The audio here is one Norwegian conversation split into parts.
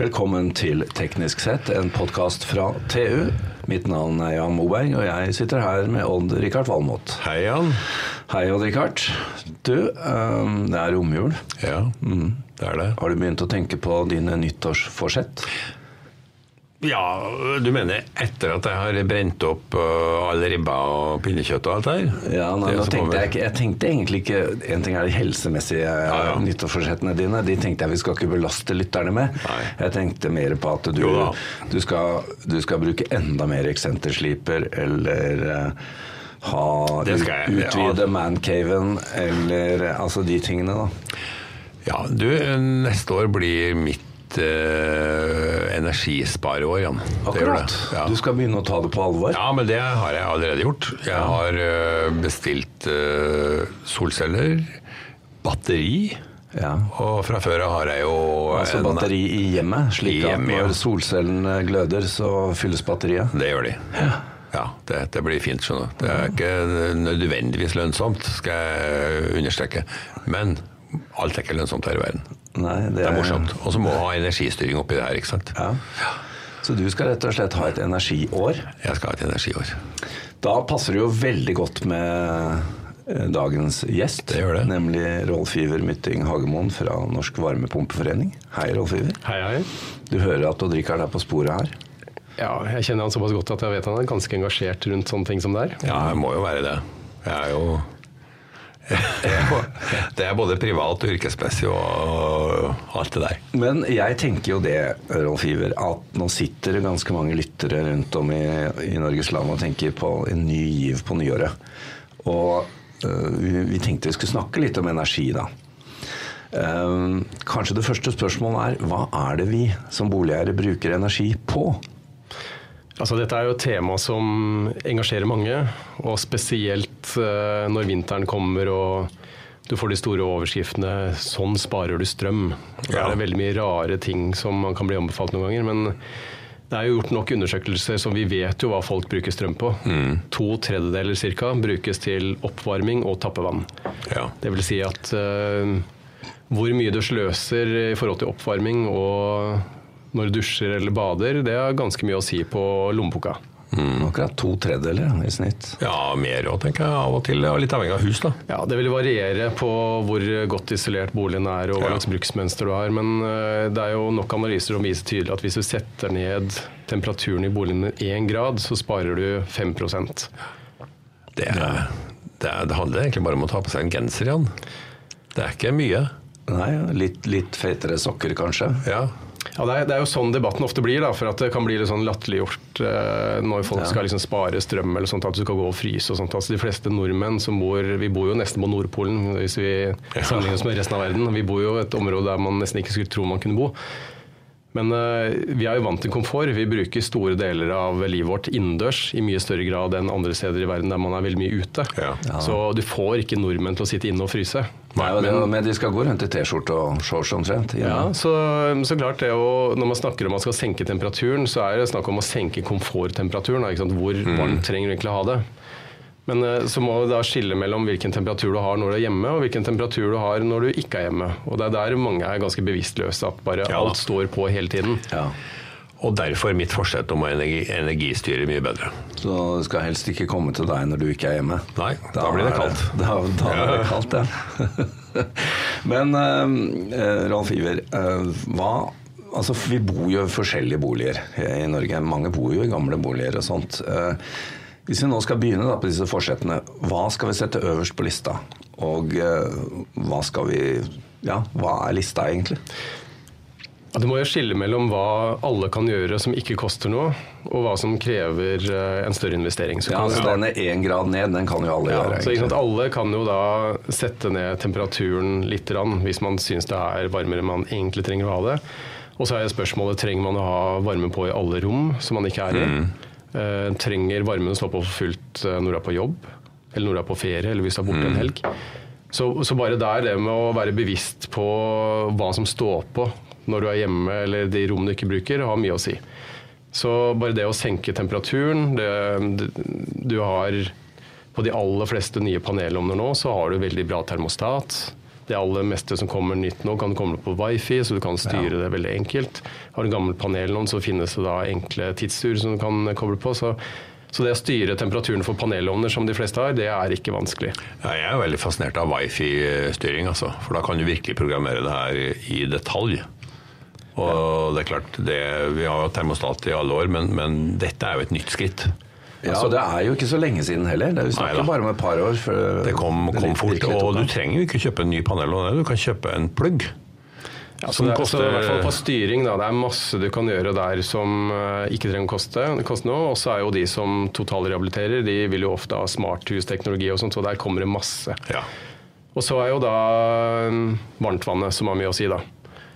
Velkommen til Teknisk sett, en podkast fra TU. Mitt navn er Jan Moberg, og jeg sitter her med Odd-Rikard Valmot. Hei, Jan. Hei, Odd-Rikard. Du, um, det er romjul. Ja, mm, det er det. Har du begynt å tenke på dine nyttårsforsett? Ja, du mener etter at jeg har brent opp uh, all ribba og pinnekjøtt og alt der? Ja, nei, nå tenkte jeg, ikke, jeg tenkte egentlig ikke En ting er de helsemessige ja, ja. nyttårsforsettene dine. De tenkte jeg vi skal ikke belaste lytterne med. Nei. Jeg tenkte mer på at du, du, skal, du skal, bruke enda mer eksentersliper eller uh, ha utvide ja. mancaven eller altså de tingene, da. Ja, du, neste år blir mitt uh, energispareår, Jan. Akkurat. Ja. Du skal begynne å ta det på alvor? Ja, men det har jeg allerede gjort. Jeg har uh, bestilt uh, solceller, batteri. Ja. Og fra før av har jeg jo Altså batteri i hjemmet? Slik at hjemme, når solcellene gløder, så fylles batteriet? Det gjør de. Ja. Ja, det, det, blir fint, skjønner. Det er ikke nødvendigvis lønnsomt, skal jeg understreke. Men alt er ikke lønnsomt her i verden. Nei, det, er, det er morsomt. Og så må du ha energistyring oppi det her, ikke sant. Ja. Så du skal rett og slett ha et energiår? Jeg skal ha et energiår. Da passer det jo veldig godt med eh, dagens gjest. Det gjør det. Nemlig Rolf Iver Mytting Hagemoen fra Norsk Varmepumpeforening. Hei, Rolf Iver. Hei, hei. Du hører at Odd Rikard er på sporet her? Ja, jeg kjenner han såpass godt at jeg vet han er ganske engasjert rundt sånne ting som det er. Ja, jeg må jo være det. Jeg er jo det er både privat og yrkesmessig og alt det der. Men jeg tenker jo det, Rolf Iver, at nå sitter det ganske mange lyttere rundt om i, i Norges land og tenker på en ny giv på nyåret. Og uh, vi, vi, tenkte vi skulle snakke litt om energi, da. Um, kanskje det første spørsmålet er hva er det vi som boligeiere bruker energi på? Altså, dette er jo et tema som engasjerer mange, og spesielt uh, når vinteren kommer og du får de store overskriftene 'sånn sparer du strøm'. Det er veldig mye rare ting som man kan bli anbefalt noen ganger. men det er jo gjort nok undersøkelser som vi vet jo hva folk bruker strøm på. Mm. To tredjedeler ca. brukes til oppvarming og tappevann. Ja. Det vil si at uh, hvor mye du sløser i forhold til oppvarming og når du dusjer eller bader, det har ganske mye å si på lommeboka. Mm. Akkurat to tredjedeler i snitt. Ja, mer òg, tenker jeg. Av og til. Og Litt avhengig av hus, da. Ja, Det vil variere på hvor godt isolert boligen er og hva slags bruksmønster du har. Men eh, det er jo nok analyser som viser tydelig at hvis du setter ned temperaturen i boligen med én grad, så sparer du 5 det, er, det, er, det handler egentlig bare om å ta på seg en genser, igjen. Det er ikke mye. Nei, litt, litt fetere sokker kanskje. Ja, ja, det er, det er, jo sånn debatten ofte blir, da, for at det kan bli litt sånn latterliggjort eh, når folk ja. skal liksom spare strøm eller sånt, at du skal gå og fryse og sånt. Altså, de fleste nordmenn som bor Vi bor jo nesten på Nordpolen hvis vi sammenligner oss med resten av verden. Vi bor jo i et område der man nesten ikke skulle tro man kunne bo. Men uh, vi er jo vant til komfort. Vi bruker store deler av livet vårt innendørs i mye større grad enn andre steder i verden der man er veldig mye ute. Ja. Ja. Så du får ikke nordmenn til å sitte inne og fryse. Nei, men, men, de skal gå rundt i T-skjorte og shorts omtrent. Ja, så, så, klart det å, Når man snakker om at man skal senke temperaturen, så er det snakk om å senke komforttemperaturen. Hvor mm. varmt trenger du egentlig å ha det? Men eh, så må du da skille mellom hvilken temperatur du har når du er hjemme, og hvilken temperatur du har når du ikke er hjemme. Og det er der mange er ganske bevisstløse, at bare ja. alt står på hele tiden. Ja. Og derfor mitt forsett om å energi, energistyre mye bedre. Så det skal helst ikke komme til deg når du ikke er hjemme? Nei, da, da blir det kaldt. Da, da ja. blir det kaldt, ja. Men uh, Ralf Iver, uh, hva Altså, vi bor jo i forskjellige boliger i Norge. Mange bor jo i gamle boliger og sånt. Uh, hvis vi nå skal begynne da, på disse forsettene, hva skal vi sette øverst på lista? Og uh, hva skal vi Ja, hva er lista egentlig? Det du må jo skille mellom hva alle kan gjøre som ikke koster noe, og hva som krever uh, en større investering. Så ja, så denne én grad ned, den kan jo alle ja, gjøre. Så, sant, alle kan jo da sette ned temperaturen litt, hvis man syns det er varmere enn man egentlig trenger å ha det. Og så er spørsmålet trenger man å ha varme på i alle rom som man ikke er i. Mm. Uh, trenger varmen å stå på for fullt uh, når du er på jobb, eller når du er på ferie, eller hvis du er borte mm. en helg. Så, så, bare der, det med å være bevisst på hva som står på når du er hjemme eller de rommene du ikke bruker, har mye å si. Så bare det å senke temperaturen det, det, Du har på de aller fleste nye panelovner nå, så har du veldig bra termostat. Det aller meste som kommer nytt nå, kan komme på wifi, så du kan styre ja. det veldig enkelt. Har du gammelt gammel panelovn, så finnes det da enkle tidsur som du kan koble på. Så, så det å styre temperaturen for panelovner som de fleste har, det er ikke vanskelig. Ja, jeg er veldig fascinert av wifi-styring, altså. For da kan du virkelig programmere det her i detalj. Og det er klart, det, Vi har jo termostat i alle år, men, men dette er jo et nytt skritt. Ja, altså, Det er jo ikke så lenge siden heller. Det er Vi snakker bare om et par år. det kom, kom fort. Og du trenger jo ikke kjøpe en ny panel, du kan kjøpe en plugg. Ja, så det, koster, så i hvert fall på styring, da, Det er masse du kan gjøre der som uh, ikke trenger å koste, koste noe. Og så er jo de som totalrehabiliterer, de vil jo ofte ha smarthusteknologi og sånt, så der kommer det masse. Ja. Og så er jo da um, varmtvannet som har mye å si, da.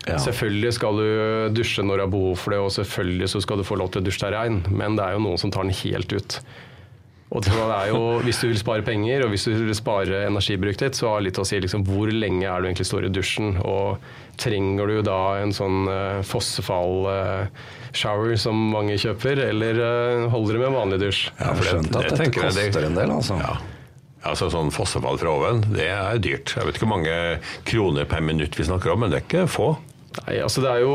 Ja. Selvfølgelig skal du dusje når du har behov for det, og selvfølgelig så skal du få lov til å dusje deg rein, men det er jo noen som tar den helt ut. Og det er jo, Hvis du vil spare penger og hvis du vil spare energibruket ditt, så har litt å si liksom, hvor lenge er du egentlig står i dusjen. Og trenger du da en sånn uh, fossefall-shower uh, som mange kjøper, eller uh, holder det med vanlig dusj? Jeg har skjønt at dette koster en del, altså. Ja. Altså sånn Fossefall fra oven, det er dyrt. Jeg vet ikke hvor mange kroner per minutt vi snakker om, men det er ikke få. Nei, altså det er jo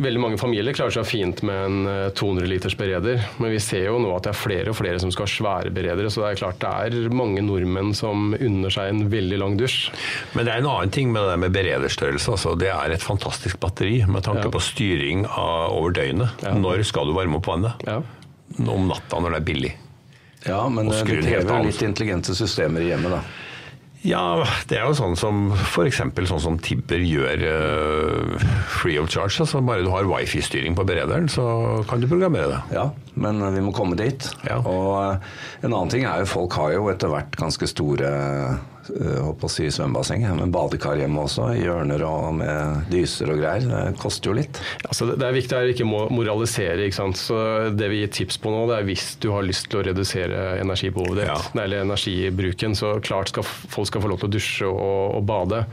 Veldig mange familier klarer seg fint med en 200 eh, liters bereder. Men vi ser jo nå at det er flere og flere som skal ha svære beredere. Så det er klart det er mange nordmenn som unner seg en veldig lang dusj. Men det er en annen ting med det med berederstørrelse. Altså, det er et fantastisk batteri med tanke ja. på styring av, over døgnet. Ja. Når skal du varme opp vannet? Ja. Om natta når det er billig. Ja, men det krever litt intelligente systemer i hjemmet, da. Ja, det er jo sånn som f.eks. sånn som Tibber gjør uh, free of charge. altså Bare du har wifi-styring på berederen, så kan du programmere det. Ja, men vi må komme dit. Ja. Og uh, en annen ting er jo folk har jo etter hvert ganske store håper å si svømmebasseng, men badekar hjemme også, i hjørner og med dyser og greier. Det koster jo litt. Altså, det er viktig å ikke moralisere. Ikke sant? Så det vi gir tips på nå, det er hvis du har lyst til å redusere energibehovet ditt, ja. eller energibruken, så klart skal folk skal få lov til å dusje og, og bade.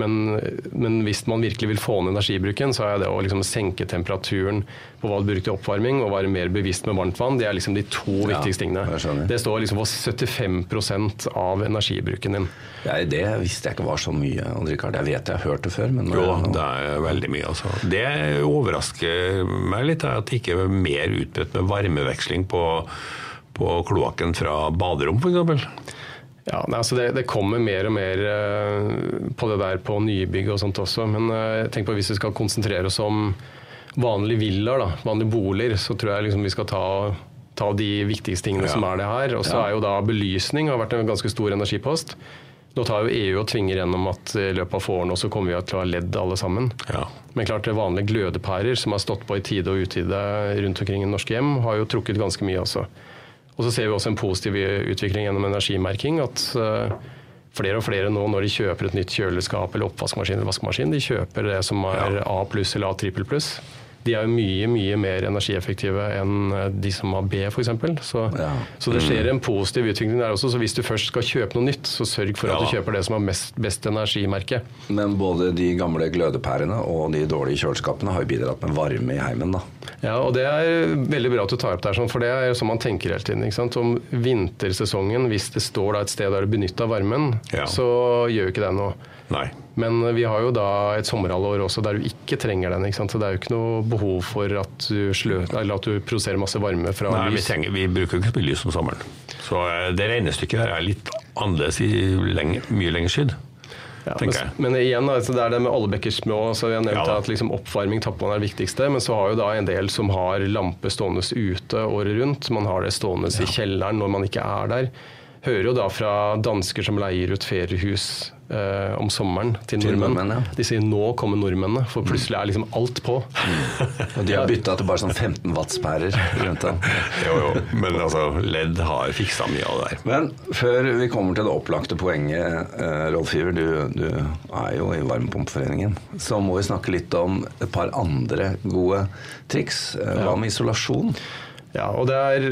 Men, men, hvis man virkelig vil få ned energibruken, så er det å liksom senke temperaturen på hva du bruker til oppvarming, og være mer bevisst med varmt vann, det er liksom de to ja, viktigste tingene. Det står liksom for 75% av energibruken din. Ja, det visste jeg ikke var så mye, Richard. Jeg vet jeg har hørt det før. Men jo, det er veldig mye. Altså. Det overrasker meg litt, at det ikke er mer utbredt med varmeveksling på, på kloakken fra baderom, f.eks. Ja, altså det, det, kommer mer og mer uh, på det der på nybygg og sånt også. Men uh, tenk på hvis vi skal konsentrere oss om vanlige villaer, vanlige boliger, så tror jeg liksom vi skal ta, ta de viktigste tingene ja. som er det her. Og så ja. er jo da belysning har vært en ganske stor energipost. Nå tar jo EU og tvinger gjennom at i løpet av få år nå så kommer vi til å ha ledd alle sammen. Ja. Men klart det vanlige glødepærer som har stått på i tide og utide rundt omkring i norske hjem, har jo trukket ganske mye også. Og så ser vi også en positiv utvikling gjennom energimerking. At uh, flere og flere nå når de kjøper et nytt kjøleskap eller oppvaskmaskin, eller vaskemaskin, de kjøper det som er A pluss eller A trippel pluss de er jo mye mye mer energieffektive enn eh, de som har B, f.eks. Så, ja. så det skjer en positiv utvikling der også. Så hvis du først skal kjøpe noe nytt, så sørg for ja. at du kjøper det som har mest, best energimerke. Men både de gamle glødepærene og de dårlige kjøleskapene har jo bidratt med varme i heimen, da. Ja, og det er veldig bra at du tar opp der, sånn, for det er jo sånn man tenker hele tiden. Om vintersesongen, hvis det står et sted der du benytter varmen, ja. så gjør jo ikke det noe. Nei. Men vi har jo da et sommerhalvår også der du ikke trenger den. Ikke sant? Så det er jo ikke noe behov for at du, slø, at du produserer masse varme fra Nei, lys. Vi, trenger, vi bruker ikke så mye lys om sommeren. Så eh, det regnestykket her er litt annerledes i lenge, mye lengre skydd. Ja, men, men, igjen, altså, det er det med alle bekker små. så Vi har nevnt ja, at liksom, oppvarming tappvann er det viktigste. Men så har jo da en del som har lampe stående ute året rundt. Man har det stående ja. i kjelleren når man ikke er der. Hører jo da fra dansker som leier ut feriehus eh, om sommeren til, til nordmenn. nordmenn ja. De sier 'nå kommer nordmennene', for plutselig er liksom alt på. Mm. Og de har bytta til bare sånn 15 wattspærer rundt den. jo, jo, men altså, LED har fiksa mye av det der. Men før vi kommer til det opplagte poenget, uh, Rolf Iver, du, du, er jo i Varmepumpeforeningen, så må vi snakke litt om et par andre gode triks. Uh, hva med isolasjon? Ja, og det er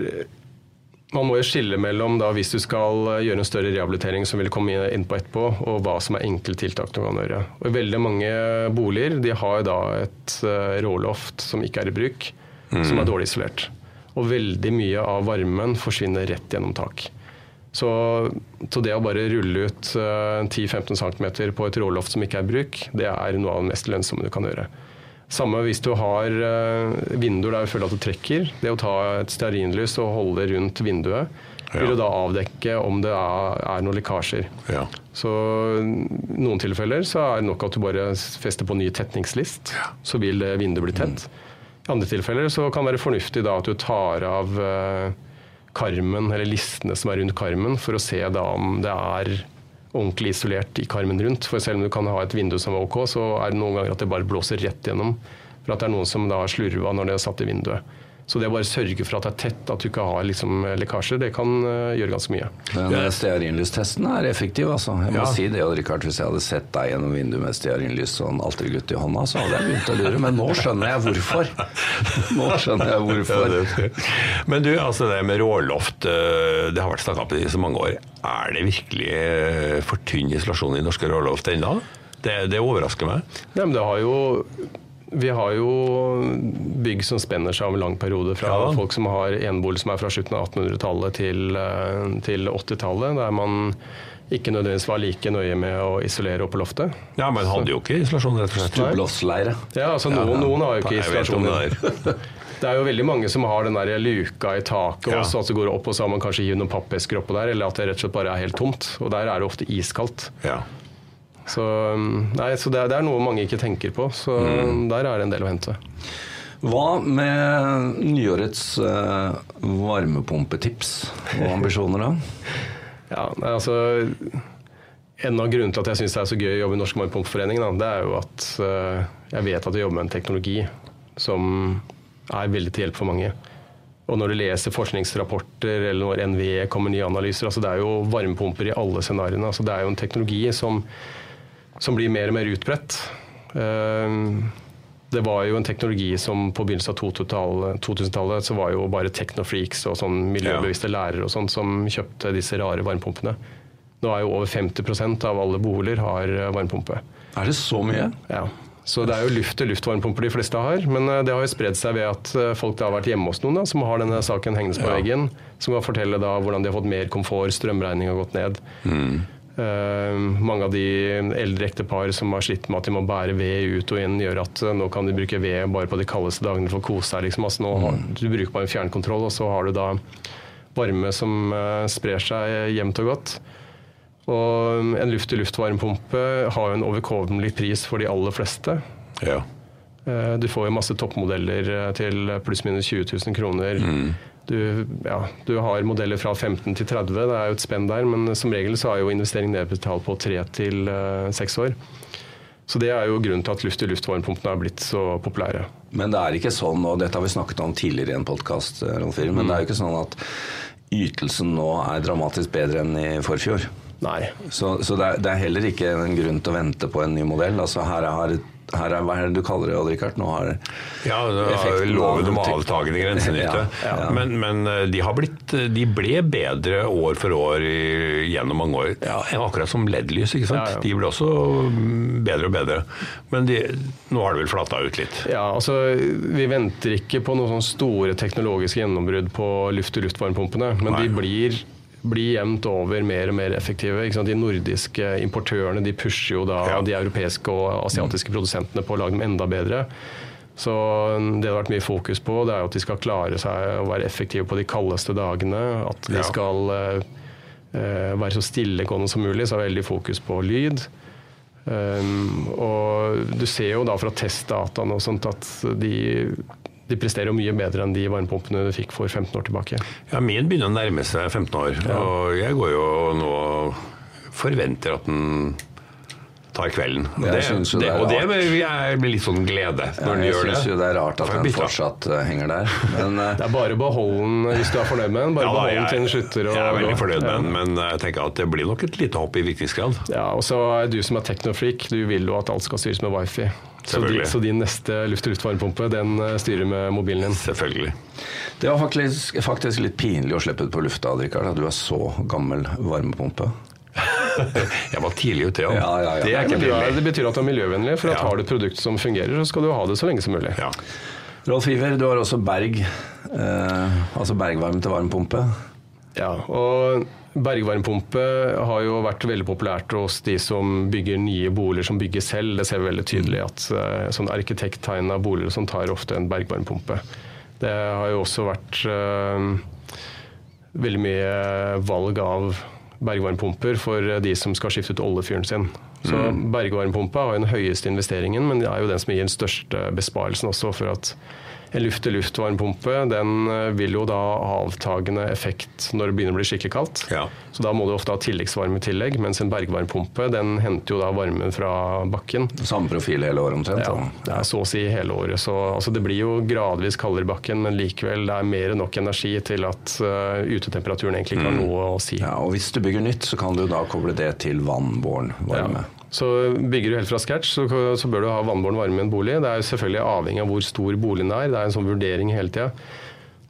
man må jo skille mellom da, hvis du skal eh, gjøre en større rehabilitering som vil komme inn på etterpå, og hva som er enkle tiltak du kan gjøre. Og veldig mange boliger de har da et uh, råloft som ikke er i bruk, mm. som er dårlig isolert. Og veldig mye av varmen forsvinner rett gjennom tak. Så, så, det å bare rulle ut 10-15 cm på et råloft som ikke er i bruk, det er noe av det mest lønnsomme du kan gjøre. Samme hvis du har vinduer der du føler at du trekker. Det å ta et stearinlys og holde rundt vinduet ja. vil jo da avdekke om det er, er noen lekkasjer. Ja. Så i noen tilfeller så er det nok at du bare fester på ny tetningslist, ja. så vil vinduet bli tett. I andre tilfeller så kan det være fornuftig da at du tar av karmen, eller listene som er rundt karmen, for å se da om det er ordentlig isolert i karmen rundt. For selv om du kan ha et vindu som er ok, så er det noen ganger at det bare blåser rett gjennom. For at det er noen som da har slurva når det er satt i vinduet. Så det å bare sørge for at det er tett, at du ikke har liksom lekkasjer, det kan uh, gjøre ganske mye. Den ja. stearinlystesten er effektiv, altså. Jeg må ja. si det, Richard, Hvis jeg hadde sett deg gjennom vinduet med stearinlys og en altergutt i hånda, så hadde jeg begynt å lure. Men nå skjønner jeg hvorfor. Nå skjønner jeg hvorfor. Ja, Men du, altså det med råloft, eh, det har vært snakka om i så mange år. Er det virkelig eh, for tynn isolasjon i norske råloft ennå? Det, det overrasker meg. Ja, men det har jo vi har jo bygg som spenner seg over en lang periode. Fra ja. folk som har enebolig som er fra slutten av 1800-tallet til, eh, til 80-tallet. Der man ikke nødvendigvis var like nøye med å isolere opp på loftet. Ja, Men hadde jo ikke isolasjon, rett og slett. Stubloftsleire. Ja, altså noen, ja, noen har jo ikke isolasjon. Det, det er jo veldig mange som har den der luka i taket, ja. også, at det går opp, og så har man kanskje gitt noen pappesker oppå der, eller at det rett og slett bare er helt tomt. Og der er det ofte iskaldt. Ja. Så, um, nei, så det, er, det, er, noe mange ikke tenker på. Så mm. der er det en del å hente. Hva med nyårets eh, varmepumpetips og ambisjoner, da? ja, nei, altså En av grunnene til at jeg syns det er så gøy å jobbe i Norsk Varmepumpeforening, det er jo at eh, jeg vet at jeg jobber med en teknologi som er veldig til hjelp for mange. Og når du leser forskningsrapporter eller når NVE kommer nye analyser altså Det er jo varmepumper i alle scenarioene. Altså det er jo en teknologi som som blir mer og mer utbredt. Ehm, det var jo en teknologi som på begynnelsen av 2000-tallet så var jo bare technofreaks og sånn miljøbevisste lærere og sånn som kjøpte disse rare varmepumpene. Nå er jo over 50% av alle boliger har eh, varmepumpe. Er det så mye? Ja. Så det er jo luft-til-luft-varmepumper de fleste har. Men eh, det har jo spredd seg ved at eh, folk da har vært hjemme hos noen da, som har denne saken hengende på ja. veggen. Som kan fortelle da hvordan de har fått mer komfort, strømregninga har gått ned. Mm. Uh, mange av de eldre ektepar som har slitt med at de må bære ved ut og inn, gjør at uh, nå kan de bruke ved bare på de kaldeste dagene for å kose seg. Liksom. Altså, nå har, mm. du bruker bare en fjernkontroll, og så har du da varme som uh, sprer seg jevnt og godt. Og en luft-til-luft-varmepumpe har jo en overkommelig pris for de aller fleste. Ja. Du får jo masse toppmodeller til pluss-minus 20 000 kroner. Mm du, ja, du, har modeller fra 15 til 30, det er jo et spenn der, men som regel så er jo investering nedbetalt på 3 til 6 uh, år. Så Det er jo grunnen til at luft-til-luft-varmepumpene har blitt så populære. Men det er ikke sånn, og dette har vi snakket om tidligere i en podkast, men mm. det er jo ikke sånn at ytelsen nå er dramatisk bedre enn i forfjor. Nei. Så, så det, er, det, er, heller ikke en grunn til å vente på en ny modell. Altså her har her er, hva er det du kaller det, Odd Rikard? Nå har ja, loven om avtagende grensenytte. Ja, ja. Men, men, eh, de, blitt, de, ble bedre år for år i, gjennom mange år. Ja. Akkurat som LED-lys. ikke sant? De ble også bedre og bedre. Men de, nå har det vel flata ut litt? Ja, altså Vi venter ikke på noen sånne store teknologiske gjennombrudd på luft-til-luft-varmepumpene, men Nei. de blir blir jevnt over mer og mer effektive. De nordiske importørene de pusher jo da ja. de europeiske og asiatiske produsentene på å lage dem enda bedre. Så det det har vært mye fokus på, det er jo at de skal klare seg å være effektive på de kaldeste dagene. At de ja. skal uh, være så stillegående som mulig, så er det veldig fokus på lyd. Um, og du ser jo da fra testdataene og sånt at de de presterer jo mye bedre enn de varmepumpene du fikk for 15 år tilbake. Ja, Min begynner å nærme seg 15 år, ja. og jeg går jo nå og forventer at den tar kvelden. Og det, det, det, og det blir litt sånn glede når ja, den gjør det. Jeg syns jo det er rart at den fortsatt uh, henger der. Men, uh, det er bare å beholde den hvis du er fornøyd med den. Bare ja, den til den slutter. Og, jeg er veldig fornøyd med den, men jeg tenker at det blir nok et lite hopp i viktighetsgrad. Ja, og så er du som er teknofreak, du vil jo at alt skal styres med wifi. Så, de, så, din neste luft-til-luft-varmepumpe den eh, styrer med mobilen din? Selvfølgelig. Det var faktisk, faktisk litt pinlig å slippe ut på lufta, Rikard, at du er så gammel varmepumpe. jeg var tidlig ute, ja. ja, ja, ja. Det, er ikke pinlig. det betyr at du er miljøvennlig. For at har du et produkt som fungerer, så skal du ha det så lenge som mulig. Rolf Iver, du har også Berg, eh, altså bergvarme til varmepumpe. Ja, og Bergvarmepumpe har jo vært veldig populært hos de som bygger nye boliger som bygger selv. Det ser vi veldig tydelig at uh, sånn arkitekttegna boliger som tar ofte en bergvarmpumpe. Det har jo også vært uh, veldig mye valg av bergvarmpumper for de som skal skifte ut oljefyren sin. Så mm. Bergvarmpumpa har jo den høyeste investeringen, men det er jo den som gir den største besparelsen også. for at en luft-til-luft-varmepumpe den eh, vil jo da ha avtagende effekt når det begynner å bli skikkelig kaldt. Ja. Så da må du ofte ha tilleggsvarme i tillegg, mens en bergvarmepumpe den henter jo da varmen fra bakken. Samme profil hele året omtrent? Ja, det er så å si hele året. Så altså, det blir jo gradvis kaldere i bakken, men likevel det er mer enn nok energi til at uh, utetemperaturen egentlig ikke har mm. noe å si. Ja, og Hvis du bygger nytt, så kan du da koble det til vannbåren varme. Ja. Så bygger du helt fra scratch, så, så bør du ha vannbåren varme i en bolig. Det er selvfølgelig avhengig av hvor stor boligen er. Det er en sånn vurdering hele tida.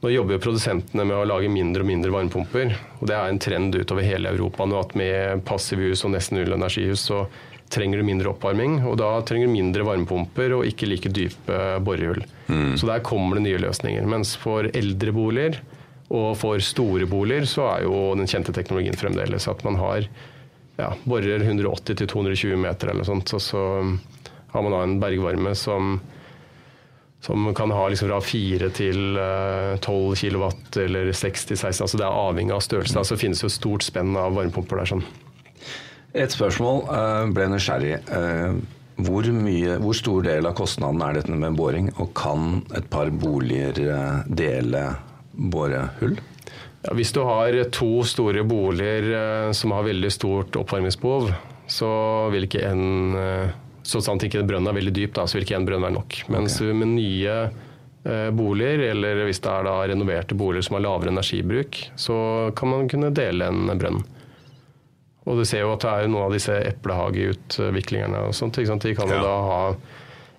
Nå jobber jo produsentene med å lage mindre og mindre varmepumper. og Det er en trend utover hele Europa nå at med passivhus og nesten null energihus så trenger du mindre oppvarming. Og da trenger du mindre varmepumper og ikke like dype borehull. Mm. Så der kommer det nye løsninger. Mens for eldre boliger og for store boliger så er jo den kjente teknologien fremdeles at man har ja, borer 180-220 meter eller sånt. Og så um, har man da en bergvarme som, som kan ha liksom fra 4 til 12 uh, kW eller 6-16. altså Det er avhengig av størrelse. Så altså, finnes jo stort spenn av varmepumper der. sånn. Et spørsmål. Uh, ble nysgjerrig. Uh, hvor, mye, hvor stor del av kostnaden er dette med boring, og kan et par boliger dele borehull? Ja, hvis du har to store boliger eh, som har veldig stort oppvarmingsbehov, så vil ikke en sånn Så sant ikke brønnen er veldig dyp, da, så vil ikke en brønn være nok. Mens okay. med nye eh, boliger, eller hvis det er da renoverte boliger som har lavere energibruk, så kan man kunne dele en brønn. Og du ser jo at det er noen av disse eplehageutviklingerne og sånt. De kan jo ja. da ha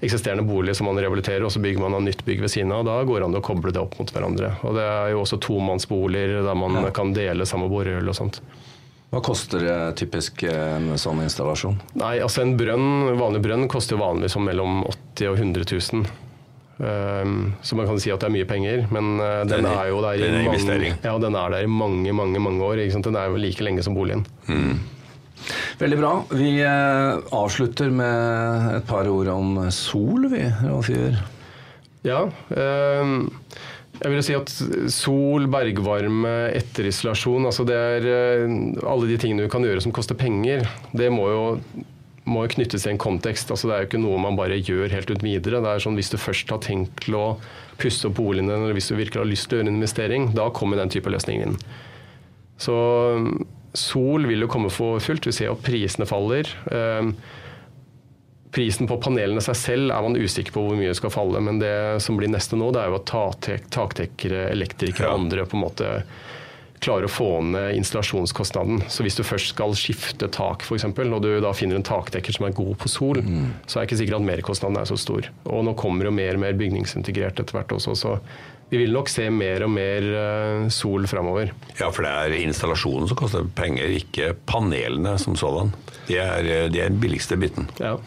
eksisterende bolig som man rehabiliterer, og så bygger man av nytt bygg ved siden av. Da går det an å koble det opp mot hverandre. Og Det er jo også tomannsboliger der man ja. kan dele samme borehull og sånt. Hva koster det typisk en sånn installasjon? Nei, altså En brønn, vanlig brønn koster vanligvis mellom 80 og 100 000. Um, så man kan si at det er mye penger, men uh, den, den, er, jo der i mange, ja, den er der i mange mange, mange år. Den er jo like lenge som boligen. Mm. Veldig bra. Vi eh, avslutter med et par ord om sol, vi, Rolf Iver. Ja. Eh, jeg vil si at sol, bergvarme, etterisolasjon altså det er eh, Alle de tingene du kan gjøre som koster penger, det må jo, må knyttes til en kontekst. Altså det er jo ikke noe man bare gjør helt ut videre. Det er sånn Hvis du først har tenkt til å pusse opp boligen din, eller hvis du virkelig har lyst til å gjøre en investering, da kommer den type løsninger inn. Så Sol vil jo komme for fullt. Vi ser jo at prisene faller. Ehm, prisen på panelene seg selv er man usikker på hvor mye det skal falle, men det som blir neste nå, det er jo at taktekkere, elektrikere og andre på en måte klarer å få ned installasjonskostnaden. Så hvis du først skal skifte tak, f.eks., og du da finner en takdekker som er god på sol, mm. så er det ikke sikkert at merkostnaden er så stor. Og nå kommer jo mer og mer bygningsintegrert etter hvert også, så vi vil nok se mer og mer eh, sol framover. Ja, for det er installasjonen som koster penger, ikke panelene som sådan. De er, de er den billigste biten. Ja.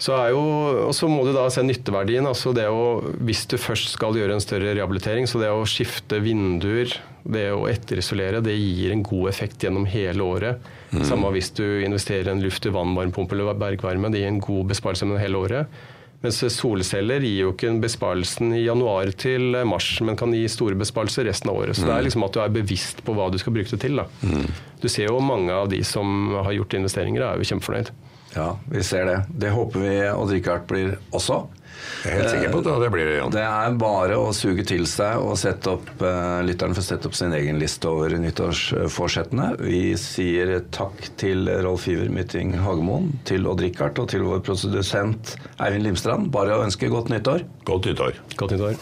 Så er jo, og så må du da se nytteverdien. altså det å, Hvis du først skal gjøre en større rehabilitering, så det å skifte vinduer, det å etterisolere, det gir en god effekt gjennom hele året. Mm. Samme hvis du investerer i en luft-til-vann-varmepumpe eller bergvarme. Det gir en god besparelse gjennom hele året. Mens solceller gir jo ikke en besparelsen i januar til mars, men kan gi store besparelser resten av året. Så mm. det er mm. liksom at du er bevisst på hva du skal bruke det til. Mm. Du ser jo mange av de som har gjort investeringer, er jo kjempefornøyd. Ja, vi ser det. Det håper vi Odd-Rikard blir også. Jeg er helt sikker på at Det blir det, Jan. Det er bare å suge til seg og sette opp, uh, lytteren får sette opp sin egen liste over nyttårsforsettene. Vi sier takk til Rolf Iver Mytting Hagemoen, til Odd-Rikard og til vår produsent Eivind Limstrand. Bare å ønske godt nyttår. Godt nyttår. Godt nyttår.